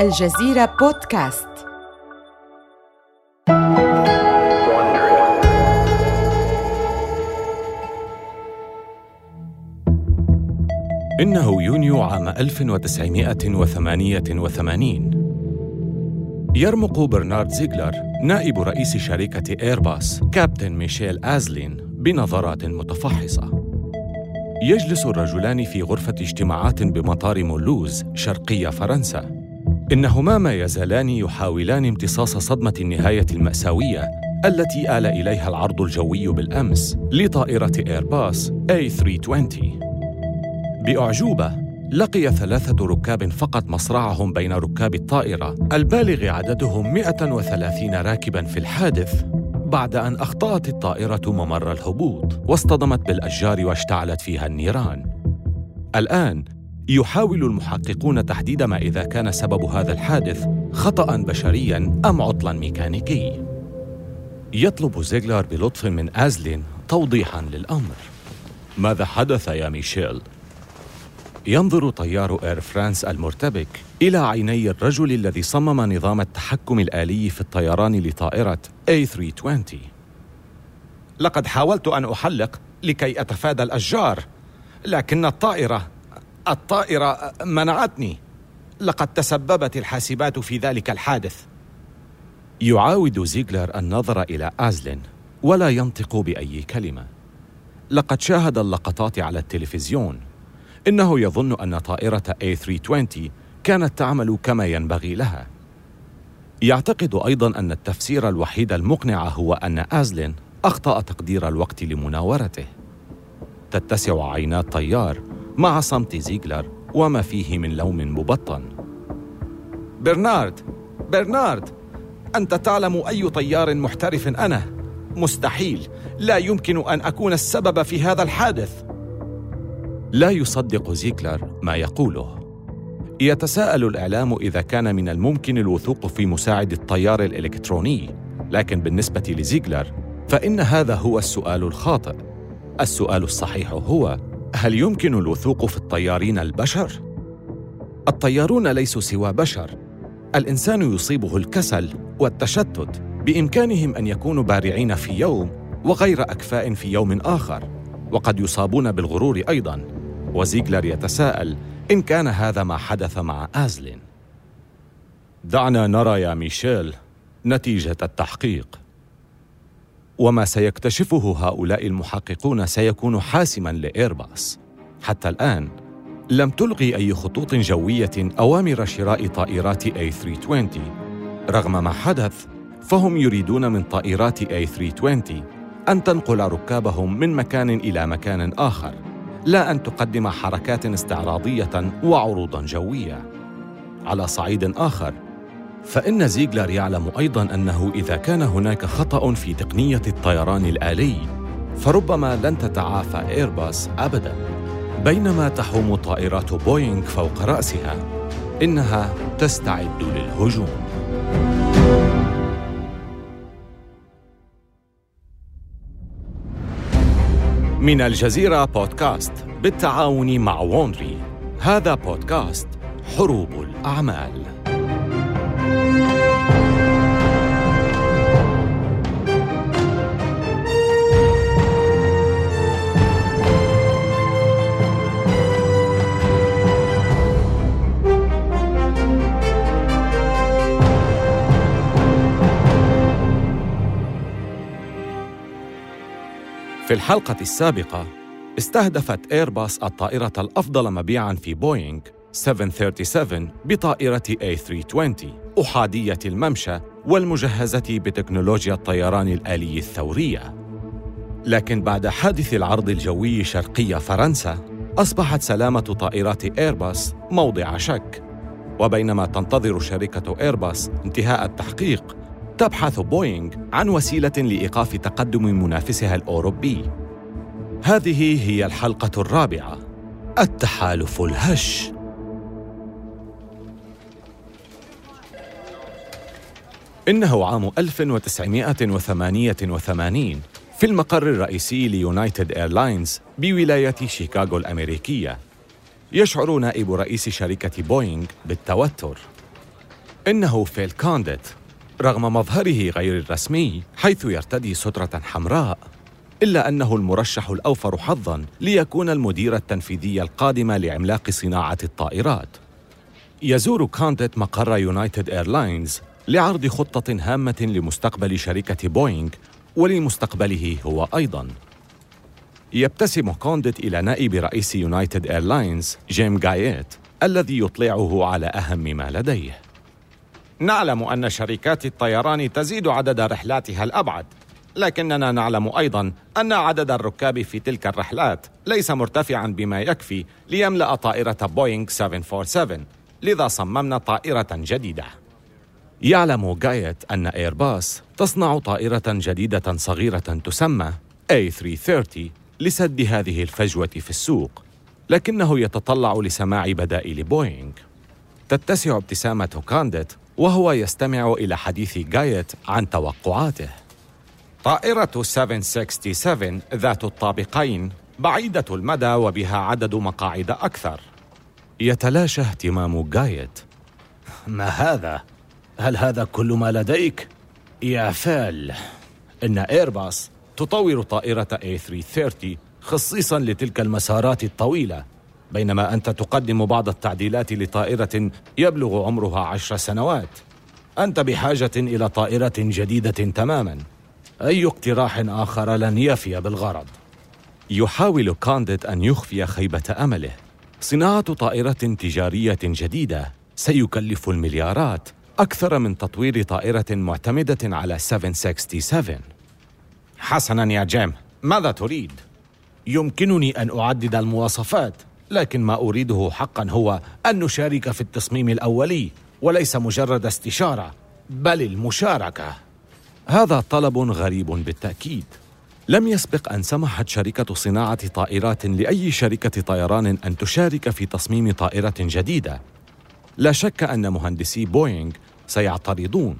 الجزيرة بودكاست. إنه يونيو عام 1988 يرمق برنارد زيغلر نائب رئيس شركة إيرباص كابتن ميشيل آزلين بنظرات متفحصة. يجلس الرجلان في غرفة اجتماعات بمطار مولوز شرقي فرنسا. إنهما ما يزالان يحاولان امتصاص صدمة النهاية المأساوية التي آل إليها العرض الجوي بالأمس لطائرة إيرباص A320 بأعجوبة لقي ثلاثة ركاب فقط مصرعهم بين ركاب الطائرة البالغ عددهم 130 راكباً في الحادث بعد أن أخطأت الطائرة ممر الهبوط واصطدمت بالأشجار واشتعلت فيها النيران. الآن يحاول المحققون تحديد ما إذا كان سبب هذا الحادث خطأ بشريا أم عطلا ميكانيكي. يطلب زيغلر بلطف من آزلين توضيحا للأمر. ماذا حدث يا ميشيل؟ ينظر طيار إير فرانس المرتبك إلى عيني الرجل الذي صمم نظام التحكم الآلي في الطيران لطائرة A320 لقد حاولت أن أحلق لكي أتفادى الأشجار لكن الطائرة الطائرة منعتني. لقد تسببت الحاسبات في ذلك الحادث. يعاود زيغلر النظر إلى آزلين ولا ينطق بأي كلمة. لقد شاهد اللقطات على التلفزيون. إنه يظن أن طائرة A320 كانت تعمل كما ينبغي لها. يعتقد أيضا أن التفسير الوحيد المقنع هو أن آزلين أخطأ تقدير الوقت لمناورته. تتسع عينا الطيار مع صمت زيغلر وما فيه من لوم مبطن. برنارد برنارد أنت تعلم أي طيار محترف أنا؟ مستحيل لا يمكن أن أكون السبب في هذا الحادث. لا يصدق زيكلر ما يقوله. يتساءل الإعلام إذا كان من الممكن الوثوق في مساعد الطيار الإلكتروني لكن بالنسبة لزيكلر فإن هذا هو السؤال الخاطئ. السؤال الصحيح هو هل يمكن الوثوق في الطيارين البشر؟ الطيارون ليسوا سوى بشر. الإنسان يصيبه الكسل والتشتت بإمكانهم أن يكونوا بارعين في يوم وغير أكفاء في يوم آخر وقد يصابون بالغرور أيضا. وزيغلر يتساءل إن كان هذا ما حدث مع آزلين. دعنا نرى يا ميشيل نتيجة التحقيق. وما سيكتشفه هؤلاء المحققون سيكون حاسما لإيرباص. حتى الآن لم تلغي أي خطوط جوية أوامر شراء طائرات A320 رغم ما حدث فهم يريدون من طائرات A320 أن تنقل ركابهم من مكان إلى مكان آخر لا أن تقدم حركات استعراضية وعروضا جوية. على صعيد آخر فإن زيغلر يعلم أيضا أنه إذا كان هناك خطأ في تقنية الطيران الآلي فربما لن تتعافى إيرباص ابدا. بينما تحوم طائرات بوينغ فوق رأسها إنها تستعد للهجوم. من الجزيرة بودكاست بالتعاون مع وونري. هذا بودكاست حروب الأعمال. في الحلقة السابقة استهدفت إيرباص الطائرة الأفضل مبيعاً في بوينغ 737 بطائرة A320 أحادية الممشى والمجهزة بتكنولوجيا الطيران الآلي الثورية. لكن بعد حادث العرض الجوي شرقي فرنسا، أصبحت سلامة طائرات إيرباص موضع شك. وبينما تنتظر شركة إيرباص انتهاء التحقيق، تبحث بوينغ عن وسيلة لإيقاف تقدم منافسها الأوروبي. هذه هي الحلقة الرابعة. التحالف الهش. إنه عام 1988 في المقر الرئيسي ليونايتد إيرلاينز بولاية شيكاغو الأمريكية. يشعر نائب رئيس شركة بوينغ بالتوتر. إنه فيل كونديت رغم مظهره غير الرسمي حيث يرتدي سترة حمراء إلا أنه المرشح الأوفر حظاً ليكون المدير التنفيذي القادم لعملاق صناعة الطائرات. يزور كونديت مقر يونايتد إيرلاينز لعرض خطة هامة لمستقبل شركة بوينغ ولمستقبله هو أيضاً. يبتسم كونديت إلى نائب رئيس يونايتد إيرلاينز جيم جايت الذي يطلعه على أهم ما لديه. نعلم أن شركات الطيران تزيد عدد رحلاتها الأبعد لكننا نعلم أيضا أن عدد الركاب في تلك الرحلات ليس مرتفعا بما يكفي ليملأ طائرة بوينغ 747 لذا صممنا طائرة جديدة. يعلم جايت أن إيرباص تصنع طائرة جديدة صغيرة تسمى A330 لسد هذه الفجوة في السوق لكنه يتطلع لسماع بدائل بوينغ. تتسع ابتسامة كانديت وهو يستمع إلى حديث جايت عن توقعاته طائرة 767 ذات الطابقين بعيدة المدى وبها عدد مقاعد أكثر يتلاشى اهتمام جايت ما هذا؟ هل هذا كل ما لديك؟ يا فال إن إيرباص تطور طائرة A330 خصيصا لتلك المسارات الطويلة بينما أنت تقدم بعض التعديلات لطائرة يبلغ عمرها عشر سنوات. أنت بحاجة إلى طائرة جديدة تماما. أي اقتراح آخر لن يفي بالغرض؟ يحاول كانديت أن يخفي خيبة أمله. صناعة طائرة تجارية جديدة سيكلف المليارات أكثر من تطوير طائرة معتمدة على 767 حسنا يا جيم ماذا تريد؟ يمكنني أن أعدد المواصفات. لكن ما أريده حقا هو أن نشارك في التصميم الأولي وليس مجرد استشارة بل المشاركة. هذا طلب غريب بالتأكيد. لم يسبق أن سمحت شركة صناعة طائرات لأي شركة طيران أن تشارك في تصميم طائرة جديدة. لا شك أن مهندسي بوينغ سيعترضون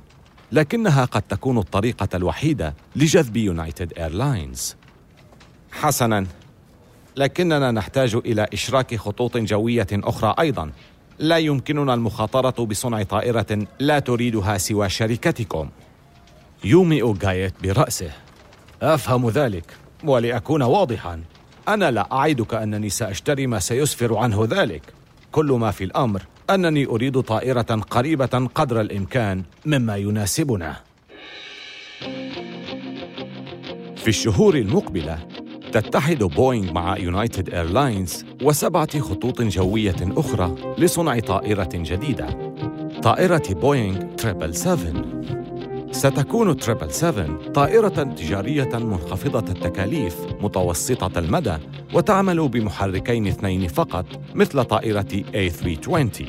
لكنها قد تكون الطريقة الوحيدة لجذب يونايتد إيرلاينز. حسنا. لكننا نحتاج إلى إشراك خطوط جوية أخرى أيضا. لا يمكننا المخاطرة بصنع طائرة لا تريدها سوى شركتكم. يومئ جايت برأسه. أفهم ذلك. ولأكون واضحا أنا لا أعدك أنني سأشتري ما سيسفر عنه ذلك. كل ما في الأمر أنني أريد طائرة قريبة قدر الإمكان مما يناسبنا. في الشهور المقبلة تتحد بوينغ مع يونايتد إيرلاينز وسبعة خطوط جوية أخرى لصنع طائرة جديدة. طائرة بوينغ 777 ستكون triple 7 طائرة تجارية منخفضة التكاليف متوسطة المدى وتعمل بمحركين اثنين فقط مثل طائرة A320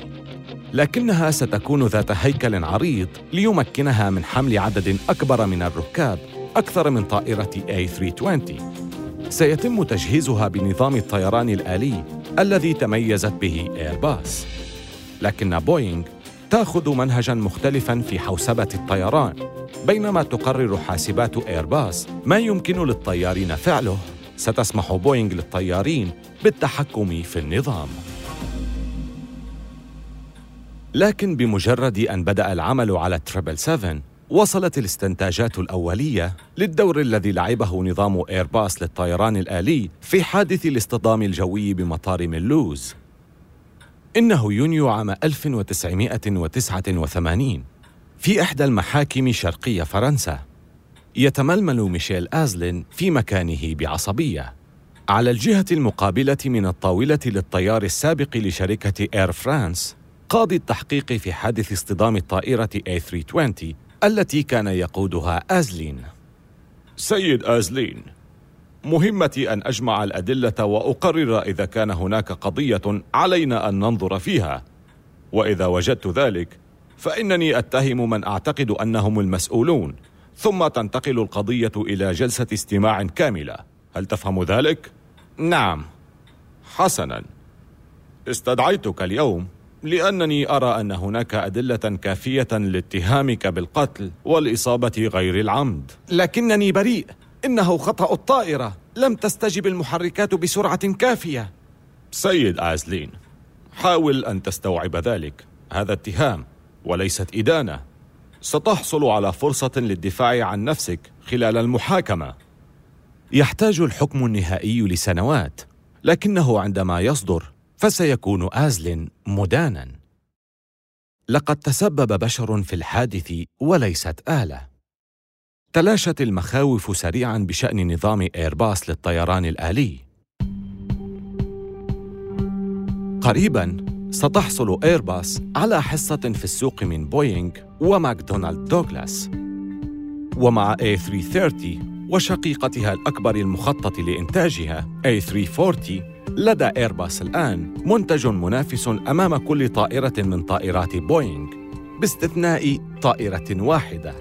لكنها ستكون ذات هيكل عريض ليمكنها من حمل عدد أكبر من الركاب أكثر من طائرة A320 سيتم تجهيزها بنظام الطيران الآلي الذي تميزت به إيرباص لكن بوينغ تأخذ منهجا مختلفا في حوسبة الطيران بينما تقرر حاسبات ايرباص ما يمكن للطيارين فعله. ستسمح بوينغ للطيارين بالتحكم في النظام. لكن بمجرد أن بدأ العمل على triple 7 وصلت الاستنتاجات الأولية للدور الذي لعبه نظام إيرباص للطيران الآلي في حادث الاصطدام الجوي بمطار ميلوز إنه يونيو عام 1989 في إحدى المحاكم شرقي فرنسا. يتململ ميشيل آزلين في مكانه بعصبية. على الجهة المقابلة من الطاولة للطيار السابق لشركة إير فرانس قاضي التحقيق في حادث اصطدام الطائرة A320 التي كان يقودها آزلين. سيد آزلين مهمتي أن أجمع الأدلة وأقرر إذا كان هناك قضية علينا أن ننظر فيها. وإذا وجدت ذلك فإنني أتهم من أعتقد أنهم المسؤولون ثم تنتقل القضية إلى جلسة استماع كاملة. هل تفهم ذلك؟ نعم. حسنا. استدعيتك اليوم. لأنني أرى أن هناك أدلة كافية لاتهامك بالقتل والإصابة غير العمد. لكنني بريء. إنه خطأ الطائرة. لم تستجب المحركات بسرعة كافية. سيد آزلين حاول أن تستوعب ذلك. هذا اتهام وليست إدانة. ستحصل على فرصة للدفاع عن نفسك خلال المحاكمة. يحتاج الحكم النهائي لسنوات. لكنه عندما يصدر فسيكون آزلين مدانا. لقد تسبب بشر في الحادث وليست آلة. تلاشت المخاوف سريعا بشأن نظام إيرباص للطيران الآلي. قريبا ستحصل إيرباص على حصة في السوق من بوينغ وماكدونالد دوغلاس. ومع A330 وشقيقتها الأكبر المخطط لإنتاجها A340 لدى إيرباص الآن منتج منافس أمام كل طائرة من طائرات بوينغ باستثناء طائرة واحدة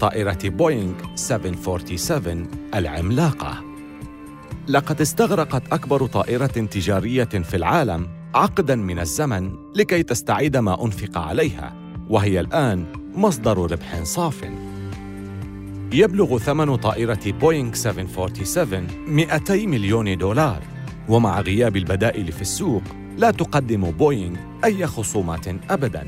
طائرة بوينغ 747 العملاقة. لقد استغرقت أكبر طائرة تجارية في العالم عقدا من الزمن لكي تستعيد ما أنفق عليها وهي الآن مصدر ربح صاف. يبلغ ثمن طائرة بوينغ 747 200 مليون دولار. ومع غياب البدائل في السوق لا تقدم بوينغ أي خصومات أبداً.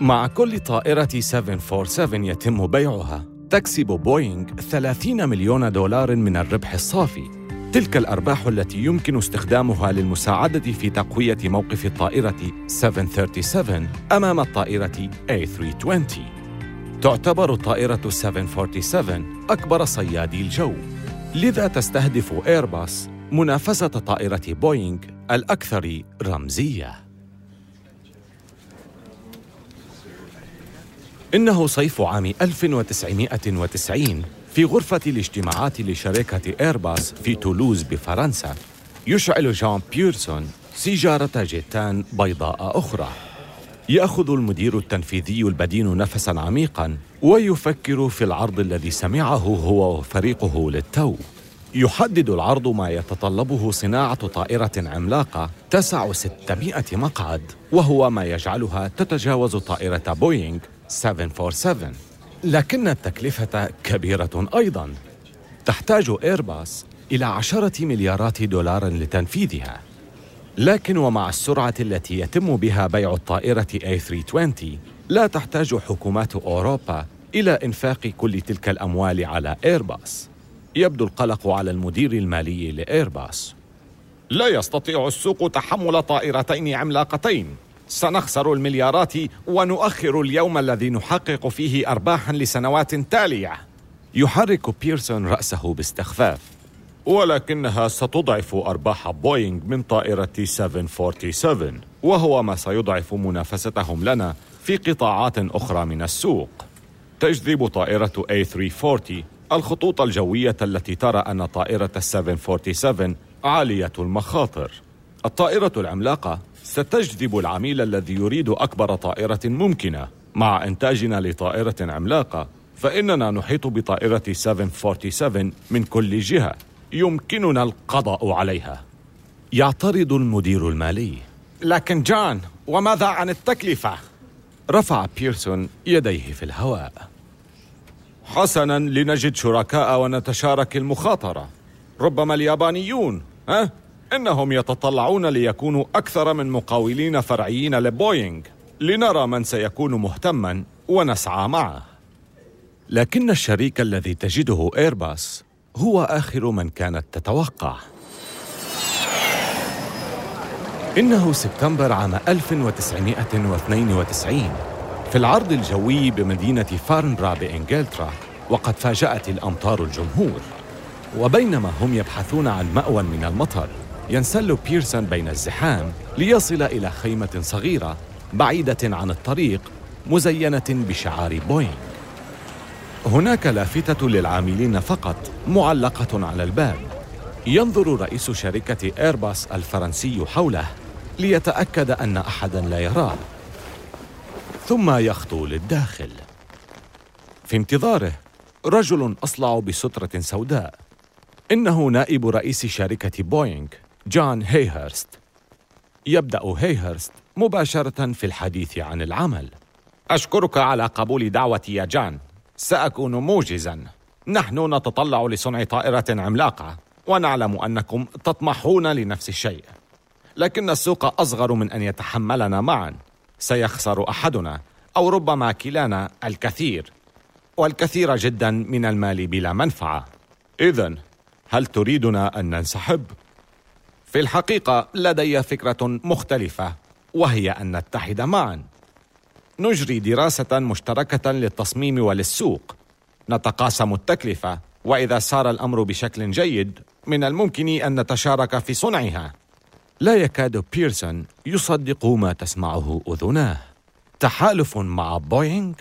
مع كل طائرة 747 يتم بيعها تكسب بوينغ 30 مليون دولار من الربح الصافي. تلك الأرباح التي يمكن استخدامها للمساعدة في تقوية موقف الطائرة 737 أمام الطائرة A320 تعتبر الطائرة 747 أكبر صيادي الجو. لذا تستهدف إيرباص منافسة طائرة بوينغ الأكثر رمزية. إنه صيف عام 1990 في غرفة الاجتماعات لشركة إيرباص في تولوز بفرنسا يشعل جان بيرسون سيجارة جيتان بيضاء أخرى. يأخذ المدير التنفيذي البدين نفسا عميقا ويفكر في العرض الذي سمعه هو وفريقه للتو. يحدد العرض ما يتطلبه صناعة طائرة عملاقة تسع 600 مقعد وهو ما يجعلها تتجاوز طائرة بوينغ 747 لكن التكلفة كبيرة أيضا. تحتاج إيرباص إلى عشرة مليارات دولار لتنفيذها. لكن ومع السرعة التي يتم بها بيع الطائرة A320 لا تحتاج حكومات أوروبا إلى إنفاق كل تلك الأموال على إيرباص. يبدو القلق على المدير المالي لإيرباص لا يستطيع السوق تحمل طائرتين عملاقتين. سنخسر المليارات ونؤخر اليوم الذي نحقق فيه ارباحا لسنوات تالية. يحرك بيرسون رأسه باستخفاف. ولكنها ستضعف أرباح بوينغ من طائرة 747 وهو ما سيضعف منافستهم لنا في قطاعات أخرى من السوق. تجذب طائرة A340 الخطوط الجوية التي ترى أن طائرة 747 عالية المخاطر. الطائرة العملاقة ستجذب العميل الذي يريد أكبر طائرة ممكنة. مع إنتاجنا لطائرة عملاقة فإننا نحيط بطائرة 747 من كل جهة. يمكننا القضاء عليها. يعترض المدير المالي. لكن جان وماذا عن التكلفة؟ رفع بيرسون يديه في الهواء. حسنا لنجد شركاء ونتشارك المخاطرة. ربما اليابانيون ها؟ إنهم يتطلعون ليكونوا أكثر من مقاولين فرعيين لبوينغ لنرى من سيكون مهتما ونسعى معه. لكن الشريك الذي تجده إيرباص هو آخر من كانت تتوقع. إنه سبتمبر عام 1992 في العرض الجوي بمدينة فارنبرا بإنجلترا وقد فاجأت الأمطار الجمهور. وبينما هم يبحثون عن مأوى من المطر ينسل بيرسون بين الزحام ليصل إلى خيمة صغيرة بعيدة عن الطريق مزينة بشعار بوينغ. هناك لافتة للعاملين فقط معلقة على الباب. ينظر رئيس شركة إيرباص الفرنسي حوله ليتأكد أن أحدا لا يراه. ثم يخطو للداخل. في انتظاره رجل أصلع بسترة سوداء. إنه نائب رئيس شركة بوينغ جون هيهرست. يبدأ هيهرست مباشرة في الحديث عن العمل. أشكرك على قبول دعوتي يا جان. سأكون موجزا. نحن نتطلع لصنع طائرة عملاقة ونعلم أنكم تطمحون لنفس الشيء. لكن السوق أصغر من أن يتحملنا معا. سيخسر أحدنا أو ربما كلانا الكثير. والكثير جدا من المال بلا منفعة. اذا هل تريدنا أن ننسحب؟ في الحقيقة لدي فكرة مختلفة وهي أن نتحد معا. نجري دراسة مشتركة للتصميم وللسوق. نتقاسم التكلفة وإذا سار الأمر بشكل جيد من الممكن أن نتشارك في صنعها. لا يكاد بيرسون يصدق ما تسمعه أذناه. تحالف مع بوينغ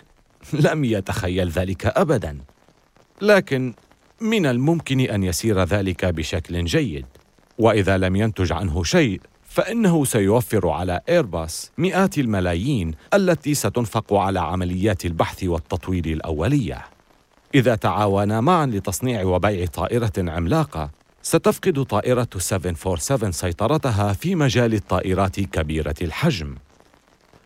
لم يتخيل ذلك ابدا. لكن من الممكن أن يسير ذلك بشكل جيد. وإذا لم ينتج عنه شيء فإنه سيوفر على ايرباص مئات الملايين التي ستنفق على عمليات البحث والتطوير الأولية. إذا تعاونا معا لتصنيع وبيع طائرة عملاقة ستفقد طائرة 747 سيطرتها في مجال الطائرات كبيرة الحجم.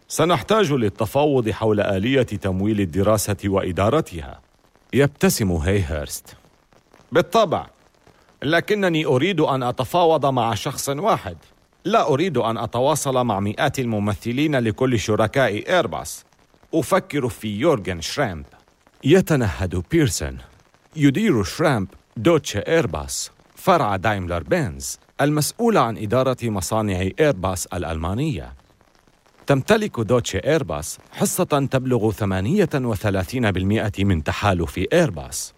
سنحتاج للتفاوض حول آلية تمويل الدراسة وإدارتها. يبتسم هيهرست بالطبع لكنني أريد أن أتفاوض مع شخص واحد. لا أريد أن أتواصل مع مئات الممثلين لكل شركاء ايرباص أفكر في يورجن شرامب. يتنهد بيرسون. يدير شرامب دوتش ايرباص فرع دايملر بنز المسؤول عن إدارة مصانع إيرباص الألمانية. تمتلك دوتش إيرباص حصة تبلغ 38% من تحالف إيرباص.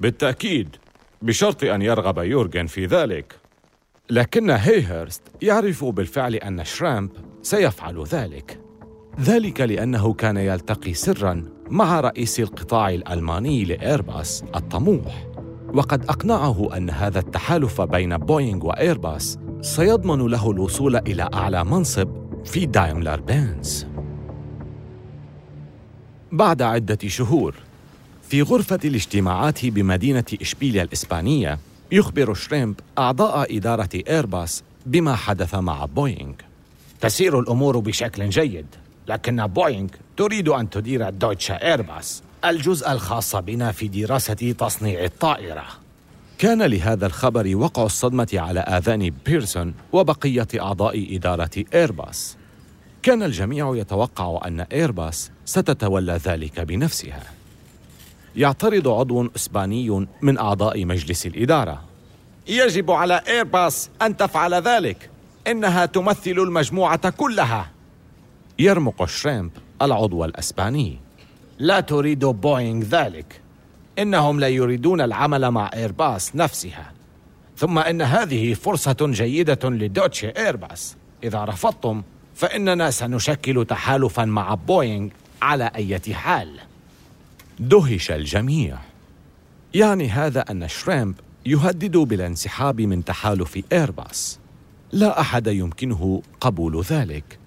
بالتأكيد بشرط أن يرغب يورغن في ذلك. لكن هيهرست يعرف بالفعل أن شرامب سيفعل ذلك. ذلك لأنه كان يلتقي سرا مع رئيس القطاع الألماني لإيرباص الطموح. وقد أقنعه أن هذا التحالف بين بوينغ وإيرباص سيضمن له الوصول إلى أعلى منصب في دايملر بنز. بعد عدة شهور في غرفة الاجتماعات بمدينة إشبيليا الإسبانية يخبر شريمب أعضاء إدارة إيرباص بما حدث مع بوينغ. تسير الأمور بشكل جيد لكن بوينغ تريد أن تدير دويتشه إيرباص. الجزء الخاص بنا في دراسة تصنيع الطائرة. كان لهذا الخبر وقع الصدمة على آذان بيرسون وبقية أعضاء إدارة إيرباص. كان الجميع يتوقع أن إيرباص ستتولى ذلك بنفسها. يعترض عضو إسباني من أعضاء مجلس الإدارة. يجب على إيرباص أن تفعل ذلك. إنها تمثل المجموعة كلها. يرمق شريمب العضو الأسباني. لا تريد بوينغ ذلك. إنهم لا يريدون العمل مع إيرباص نفسها. ثم إن هذه فرصة جيدة لدويتشه إيرباص. إذا رفضتم فإننا سنشكل تحالفا مع بوينغ على أي حال. دهش الجميع. يعني هذا أن شريمب يهدد بالانسحاب من تحالف إيرباص. لا أحد يمكنه قبول ذلك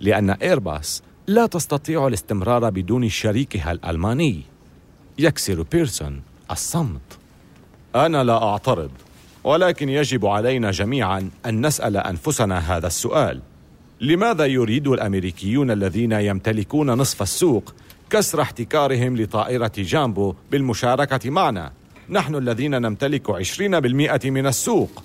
لأن إيرباص لا تستطيع الاستمرار بدون شريكها الألماني. يكسر بيرسون الصمت. أنا لا أعترض ولكن يجب علينا جميعا أن نسأل أنفسنا هذا السؤال. لماذا يريد الأمريكيون الذين يمتلكون نصف السوق كسر احتكارهم لطائرة جامبو بالمشاركة معنا؟ نحن الذين نمتلك عشرين بالمئة من السوق.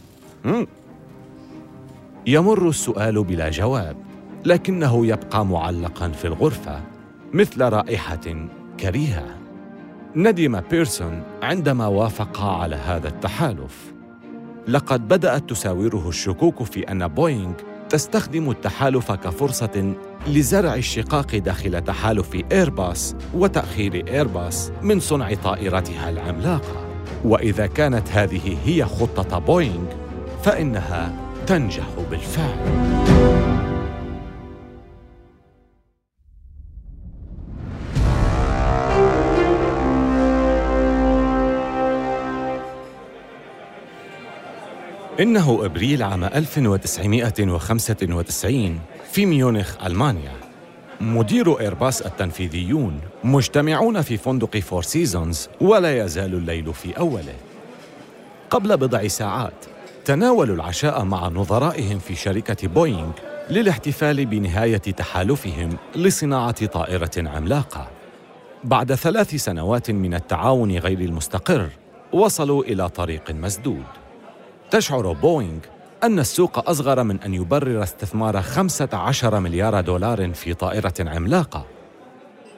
يمر السؤال بلا جواب. لكنه يبقى معلقا في الغرفة مثل رائحة كريهة. ندم بيرسون عندما وافق على هذا التحالف. لقد بدأت تساوره الشكوك في أن بوينغ تستخدم التحالف كفرصة لزرع الشقاق داخل تحالف إيرباص وتأخير إيرباص من صنع طائرتها العملاقة. وإذا كانت هذه هي خطة بوينغ فإنها تنجح بالفعل. إنه إبريل عام 1995 في ميونخ ألمانيا. مديرو إيرباص التنفيذيون مجتمعون في فندق فور سيزونز ولا يزال الليل في أوله. قبل بضع ساعات تناولوا العشاء مع نظرائهم في شركة بوينغ للاحتفال بنهاية تحالفهم لصناعة طائرة عملاقة. بعد ثلاث سنوات من التعاون غير المستقر وصلوا إلى طريق مسدود. تشعر بوينغ أن السوق أصغر من أن يبرر استثمار 15 مليار دولار في طائرة عملاقة.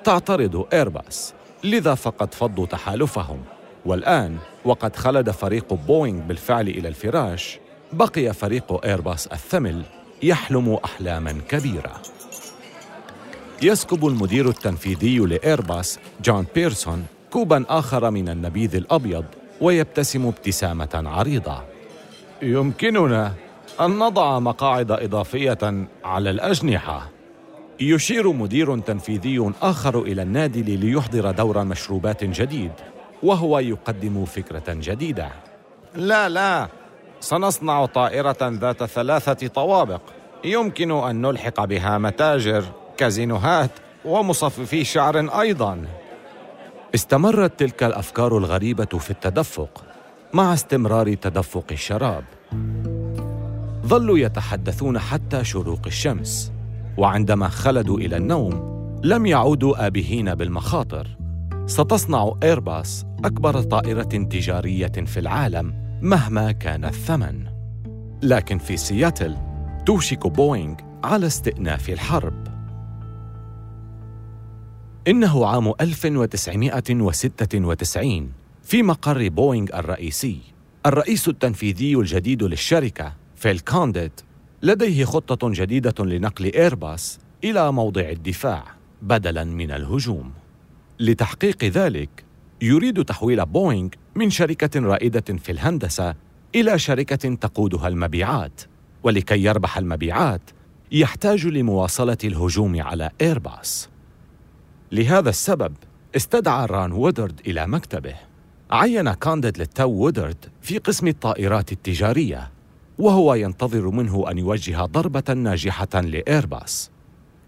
تعترض إيرباص لذا فقد فضوا تحالفهم. والآن وقد خلد فريق بوينغ بالفعل إلى الفراش بقي فريق إيرباص الثمل يحلم أحلاما كبيرة. يسكب المدير التنفيذي لإيرباص جون بيرسون كوبا آخر من النبيذ الأبيض ويبتسم ابتسامة عريضة. يمكننا أن نضع مقاعد إضافية على الأجنحة. يشير مدير تنفيذي آخر إلى النادل ليحضر دور مشروبات جديد وهو يقدم فكرة جديدة. لا لا. سنصنع طائرة ذات ثلاثة طوابق. يمكن أن نلحق بها متاجر كازينوهات ومصففي شعر أيضا. استمرت تلك الأفكار الغريبة في التدفق. مع استمرار تدفق الشراب. ظلوا يتحدثون حتى شروق الشمس وعندما خلدوا إلى النوم لم يعودوا آبهين بالمخاطر. ستصنع ايرباص أكبر طائرة تجارية في العالم مهما كان الثمن. لكن في سياتل توشك بوينغ على استئناف الحرب. إنه عام 1996 في مقر بوينغ الرئيسي الرئيس التنفيذي الجديد للشركة فيل كونديت لديه خطة جديدة لنقل إيرباص إلى موضع الدفاع بدلاً من الهجوم. لتحقيق ذلك، يريد تحويل بوينغ من شركة رائدة في الهندسة إلى شركة تقودها المبيعات، ولكي يربح المبيعات، يحتاج لمواصلة الهجوم على إيرباص. لهذا السبب، استدعى ران وودرد إلى مكتبه. عين كانديد للتو وودرد في قسم الطائرات التجارية وهو ينتظر منه أن يوجه ضربة ناجحة لإيرباص.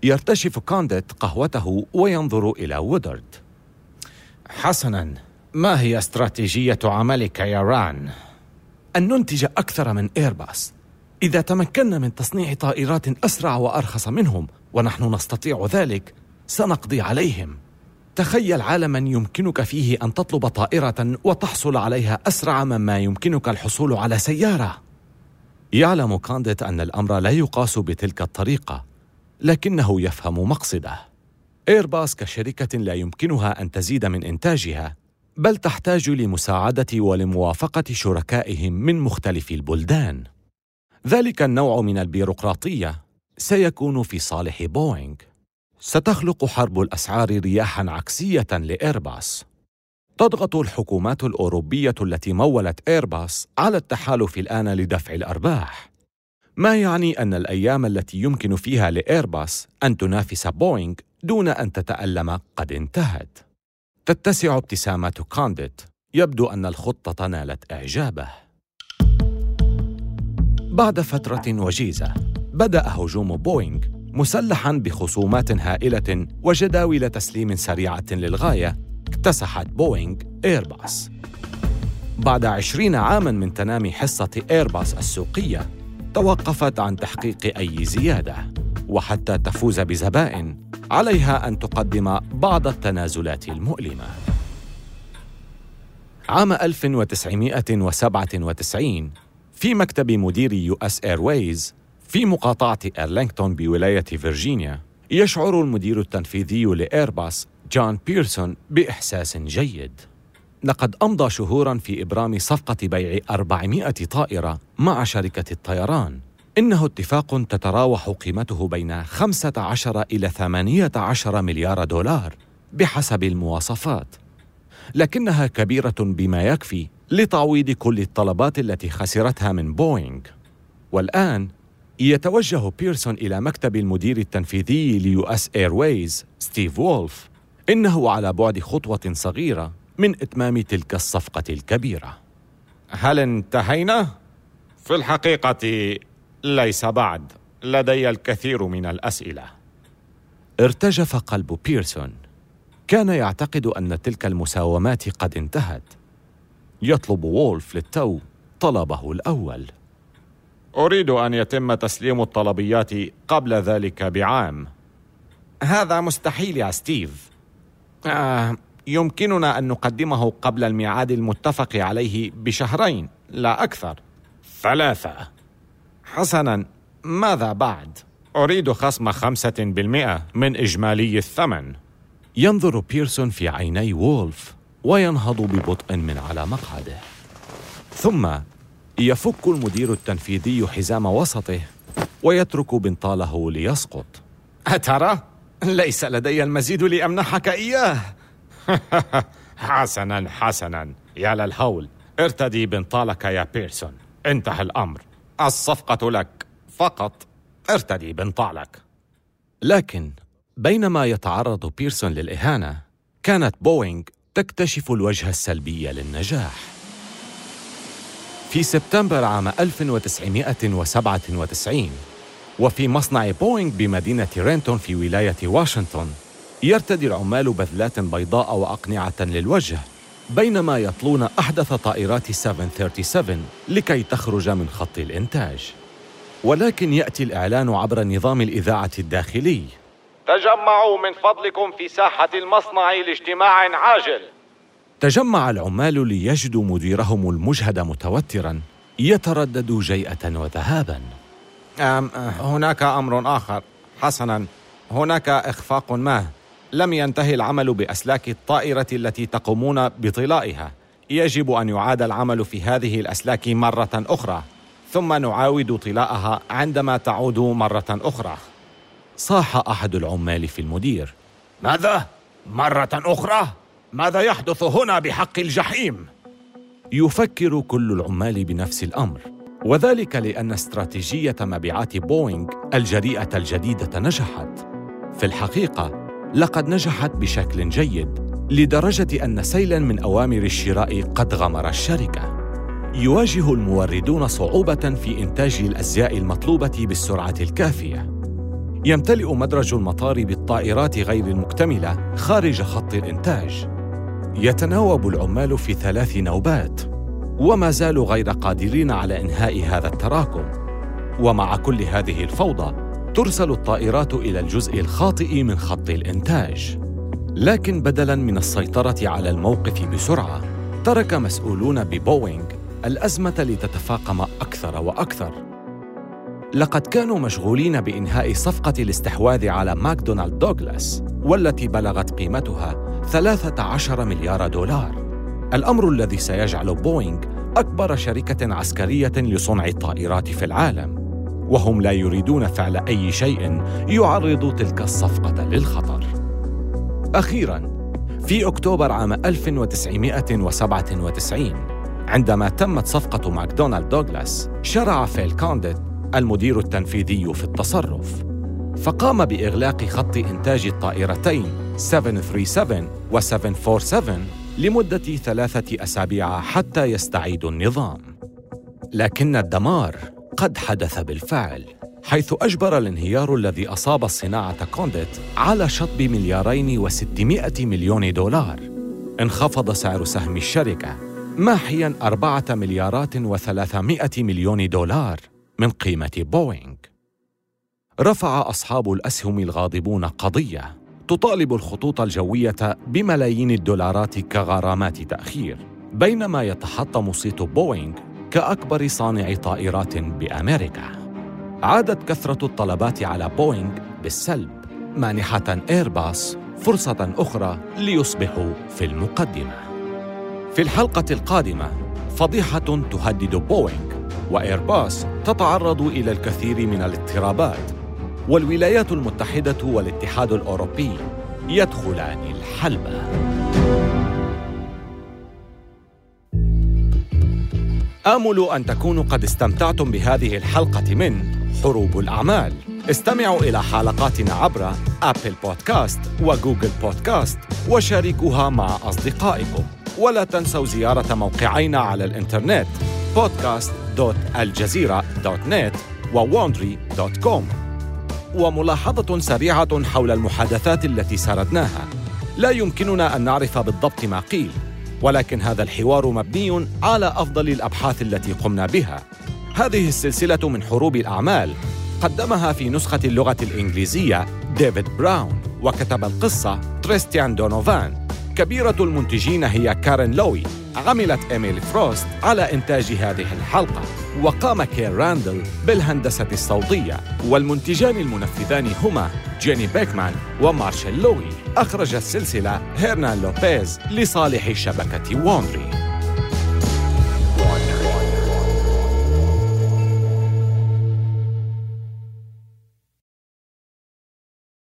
يرتشف كانديت قهوته وينظر إلى وودرد. حسناً ما هي استراتيجية عملك يا ران؟ أن ننتج أكثر من إيرباص. إذا تمكنا من تصنيع طائرات أسرع وأرخص منهم ونحن نستطيع ذلك سنقضي عليهم. تخيل عالما يمكنك فيه أن تطلب طائرة وتحصل عليها أسرع مما يمكنك الحصول على سيارة. يعلم كانديت أن الأمر لا يقاس بتلك الطريقة لكنه يفهم مقصده. إيرباص كشركة لا يمكنها أن تزيد من إنتاجها بل تحتاج لمساعدة ولموافقة شركائهم من مختلف البلدان. ذلك النوع من البيروقراطية سيكون في صالح بوينغ. ستخلق حرب الأسعار رياحا عكسية لإيرباص. تضغط الحكومات الأوروبية التي مولت إيرباص على التحالف الآن لدفع الأرباح. ما يعني أن الأيام التي يمكن فيها لإيرباص أن تنافس بوينغ دون أن تتألم قد انتهت؟ تتسع ابتسامات كونديت. يبدو أن الخطة نالت إعجابه. بعد فترة وجيزة بدأ هجوم بوينغ مسلحا بخصومات هائلة وجداول تسليم سريعة للغاية اكتسحت بوينغ إيرباص. بعد عشرين عاماً من تنامي حصة إيرباص السوقية توقفت عن تحقيق أي زيادة وحتى تفوز بزبائن عليها أن تقدم بعض التنازلات المؤلمة. عام 1997 في مكتب مدير يو إس إيرويز في مقاطعة إيرلينغتون بولاية فيرجينيا يشعر المدير التنفيذي لإيرباص جون بيرسون بإحساس جيد. لقد أمضى شهورا في إبرام صفقة بيع 400 طائرة مع شركة الطيران. إنه اتفاق تتراوح قيمته بين 15 إلى 18 مليار دولار بحسب المواصفات. لكنها كبيرة بما يكفي لتعويض كل الطلبات التي خسرتها من بوينغ. والآن يتوجه بيرسون إلى مكتب المدير التنفيذي ليو إس إيرويز ستيف وولف إنه على بعد خطوة صغيرة من إتمام تلك الصفقة الكبيرة. هل انتهينا؟ في الحقيقة ليس بعد لدي الكثير من الأسئلة. ارتجف قلب بيرسون. كان يعتقد أن تلك المساومات قد انتهت. يطلب وولف للتو طلبه الأول. أريد أن يتم تسليم الطلبيات قبل ذلك بعام. هذا مستحيل يا ستيف. آه يمكننا أن نقدمه قبل الميعاد المتفق عليه بشهرين لا أكثر. ثلاثة. حسنا ماذا بعد؟ أريد خصم خمسة بالمئة من إجمالي الثمن. ينظر بيرسون في عيني وولف وينهض ببطء من على مقعده. ثم يفك المدير التنفيذي حزام وسطه ويترك بنطاله ليسقط. أترى؟ ليس لدي المزيد لأمنحك إياه. حسنا حسنا. يا للهول ارتدي بنطالك يا بيرسون. انتهى الأمر. الصفقة لك. فقط ارتدي بنطالك. لكن بينما يتعرض بيرسون للإهانة كانت بوينغ تكتشف الوجه السلبي للنجاح. في سبتمبر عام 1997 وفي مصنع بوينغ بمدينة رينتون في ولاية واشنطن يرتدي العمال بذلات بيضاء وأقنعة للوجه بينما يطلون أحدث طائرات 737 لكي تخرج من خط الإنتاج. ولكن يأتي الإعلان عبر نظام الإذاعة الداخلي. تجمعوا من فضلكم في ساحة المصنع لاجتماع عاجل. تجمع العمال ليجدوا مديرهم المجهد متوترا يتردد جيئة وذهابا. أم هناك أمر آخر. حسنا هناك إخفاق ما. لم ينتهي العمل بأسلاك الطائرة التي تقومون بطلائها. يجب أن يعاد العمل في هذه الأسلاك مرة أخرى. ثم نعاود طلاءها عندما تعود مرة أخرى. صاح أحد العمال في المدير. ماذا؟ مرة أخرى؟ ماذا يحدث هنا بحق الجحيم؟ يفكر كل العمال بنفس الأمر وذلك لأن استراتيجية مبيعات بوينغ الجريئة الجديدة نجحت. في الحقيقة لقد نجحت بشكل جيد لدرجة أن سيلاً من أوامر الشراء قد غمر الشركة. يواجه الموردون صعوبة في إنتاج الأزياء المطلوبة بالسرعة الكافية. يمتلئ مدرج المطار بالطائرات غير المكتملة خارج خط الإنتاج. يتناوب العمال في ثلاث نوبات وما زالوا غير قادرين على إنهاء هذا التراكم. ومع كل هذه الفوضى ترسل الطائرات إلى الجزء الخاطئ من خط الإنتاج. لكن بدلاً من السيطرة على الموقف بسرعة ترك مسؤولون ببوينغ الأزمة لتتفاقم أكثر وأكثر. لقد كانوا مشغولين بإنهاء صفقة الاستحواذ على ماكدونالد دوغلاس والتي بلغت قيمتها 13 مليار دولار. الأمر الذي سيجعل بوينغ أكبر شركة عسكرية لصنع الطائرات في العالم. وهم لا يريدون فعل أي شيء يعرض تلك الصفقة للخطر. أخيرا في أكتوبر عام 1997 عندما تمت صفقة ماكدونالد دوغلاس شرع فيل كونديت المدير التنفيذي في التصرف. فقام بإغلاق خط إنتاج الطائرتين 737 و 747 لمدة ثلاثة أسابيع حتى يستعيد النظام. لكن الدمار قد حدث بالفعل حيث أجبر الانهيار الذي أصاب الصناعة كونديت على شطب مليارين وستمائة مليون دولار. انخفض سعر سهم الشركة ماحياً أربعة مليارات وثلاثمائة مليون دولار. من قيمة بوينغ رفع أصحاب الأسهم الغاضبون قضية تطالب الخطوط الجوية بملايين الدولارات كغرامات تأخير بينما يتحطم صيت بوينغ كأكبر صانع طائرات بأمريكا. عادت كثرة الطلبات على بوينغ بالسلب، مانحة إيرباص فرصة أخرى ليصبحوا في المقدمة. في الحلقة القادمة فضيحة تهدد بوينغ وإيرباص تتعرض إلى الكثير من الاضطرابات والولايات المتحدة والاتحاد الأوروبي يدخلان الحلبة. آمل أن تكونوا قد استمتعتم بهذه الحلقة من حروب الأعمال استمعوا إلى حلقاتنا عبر أبل بودكاست وجوجل بودكاست وشاركوها مع أصدقائكم ولا تنسوا زيارة موقعينا على الإنترنت podcast.aljazeera.net و wondery.com وملاحظة سريعة حول المحادثات التي سردناها لا يمكننا أن نعرف بالضبط ما قيل ولكن هذا الحوار مبني على أفضل الأبحاث التي قمنا بها. هذه السلسلة من حروب الأعمال. قدمها في نسخة اللغة الإنجليزية ديفيد براون وكتب القصة تريستان دونوفان. كبيرة المنتجين هي كارين لوي عملت إيميلي فروست على إنتاج هذه الحلقة وقام كير راندل بالهندسة الصوتية. والمنتجان المنفذان هما جيني بيكمان ومارشال لوي. أخرج السلسلة هيرنان لوبيز لصالح شبكة وندري.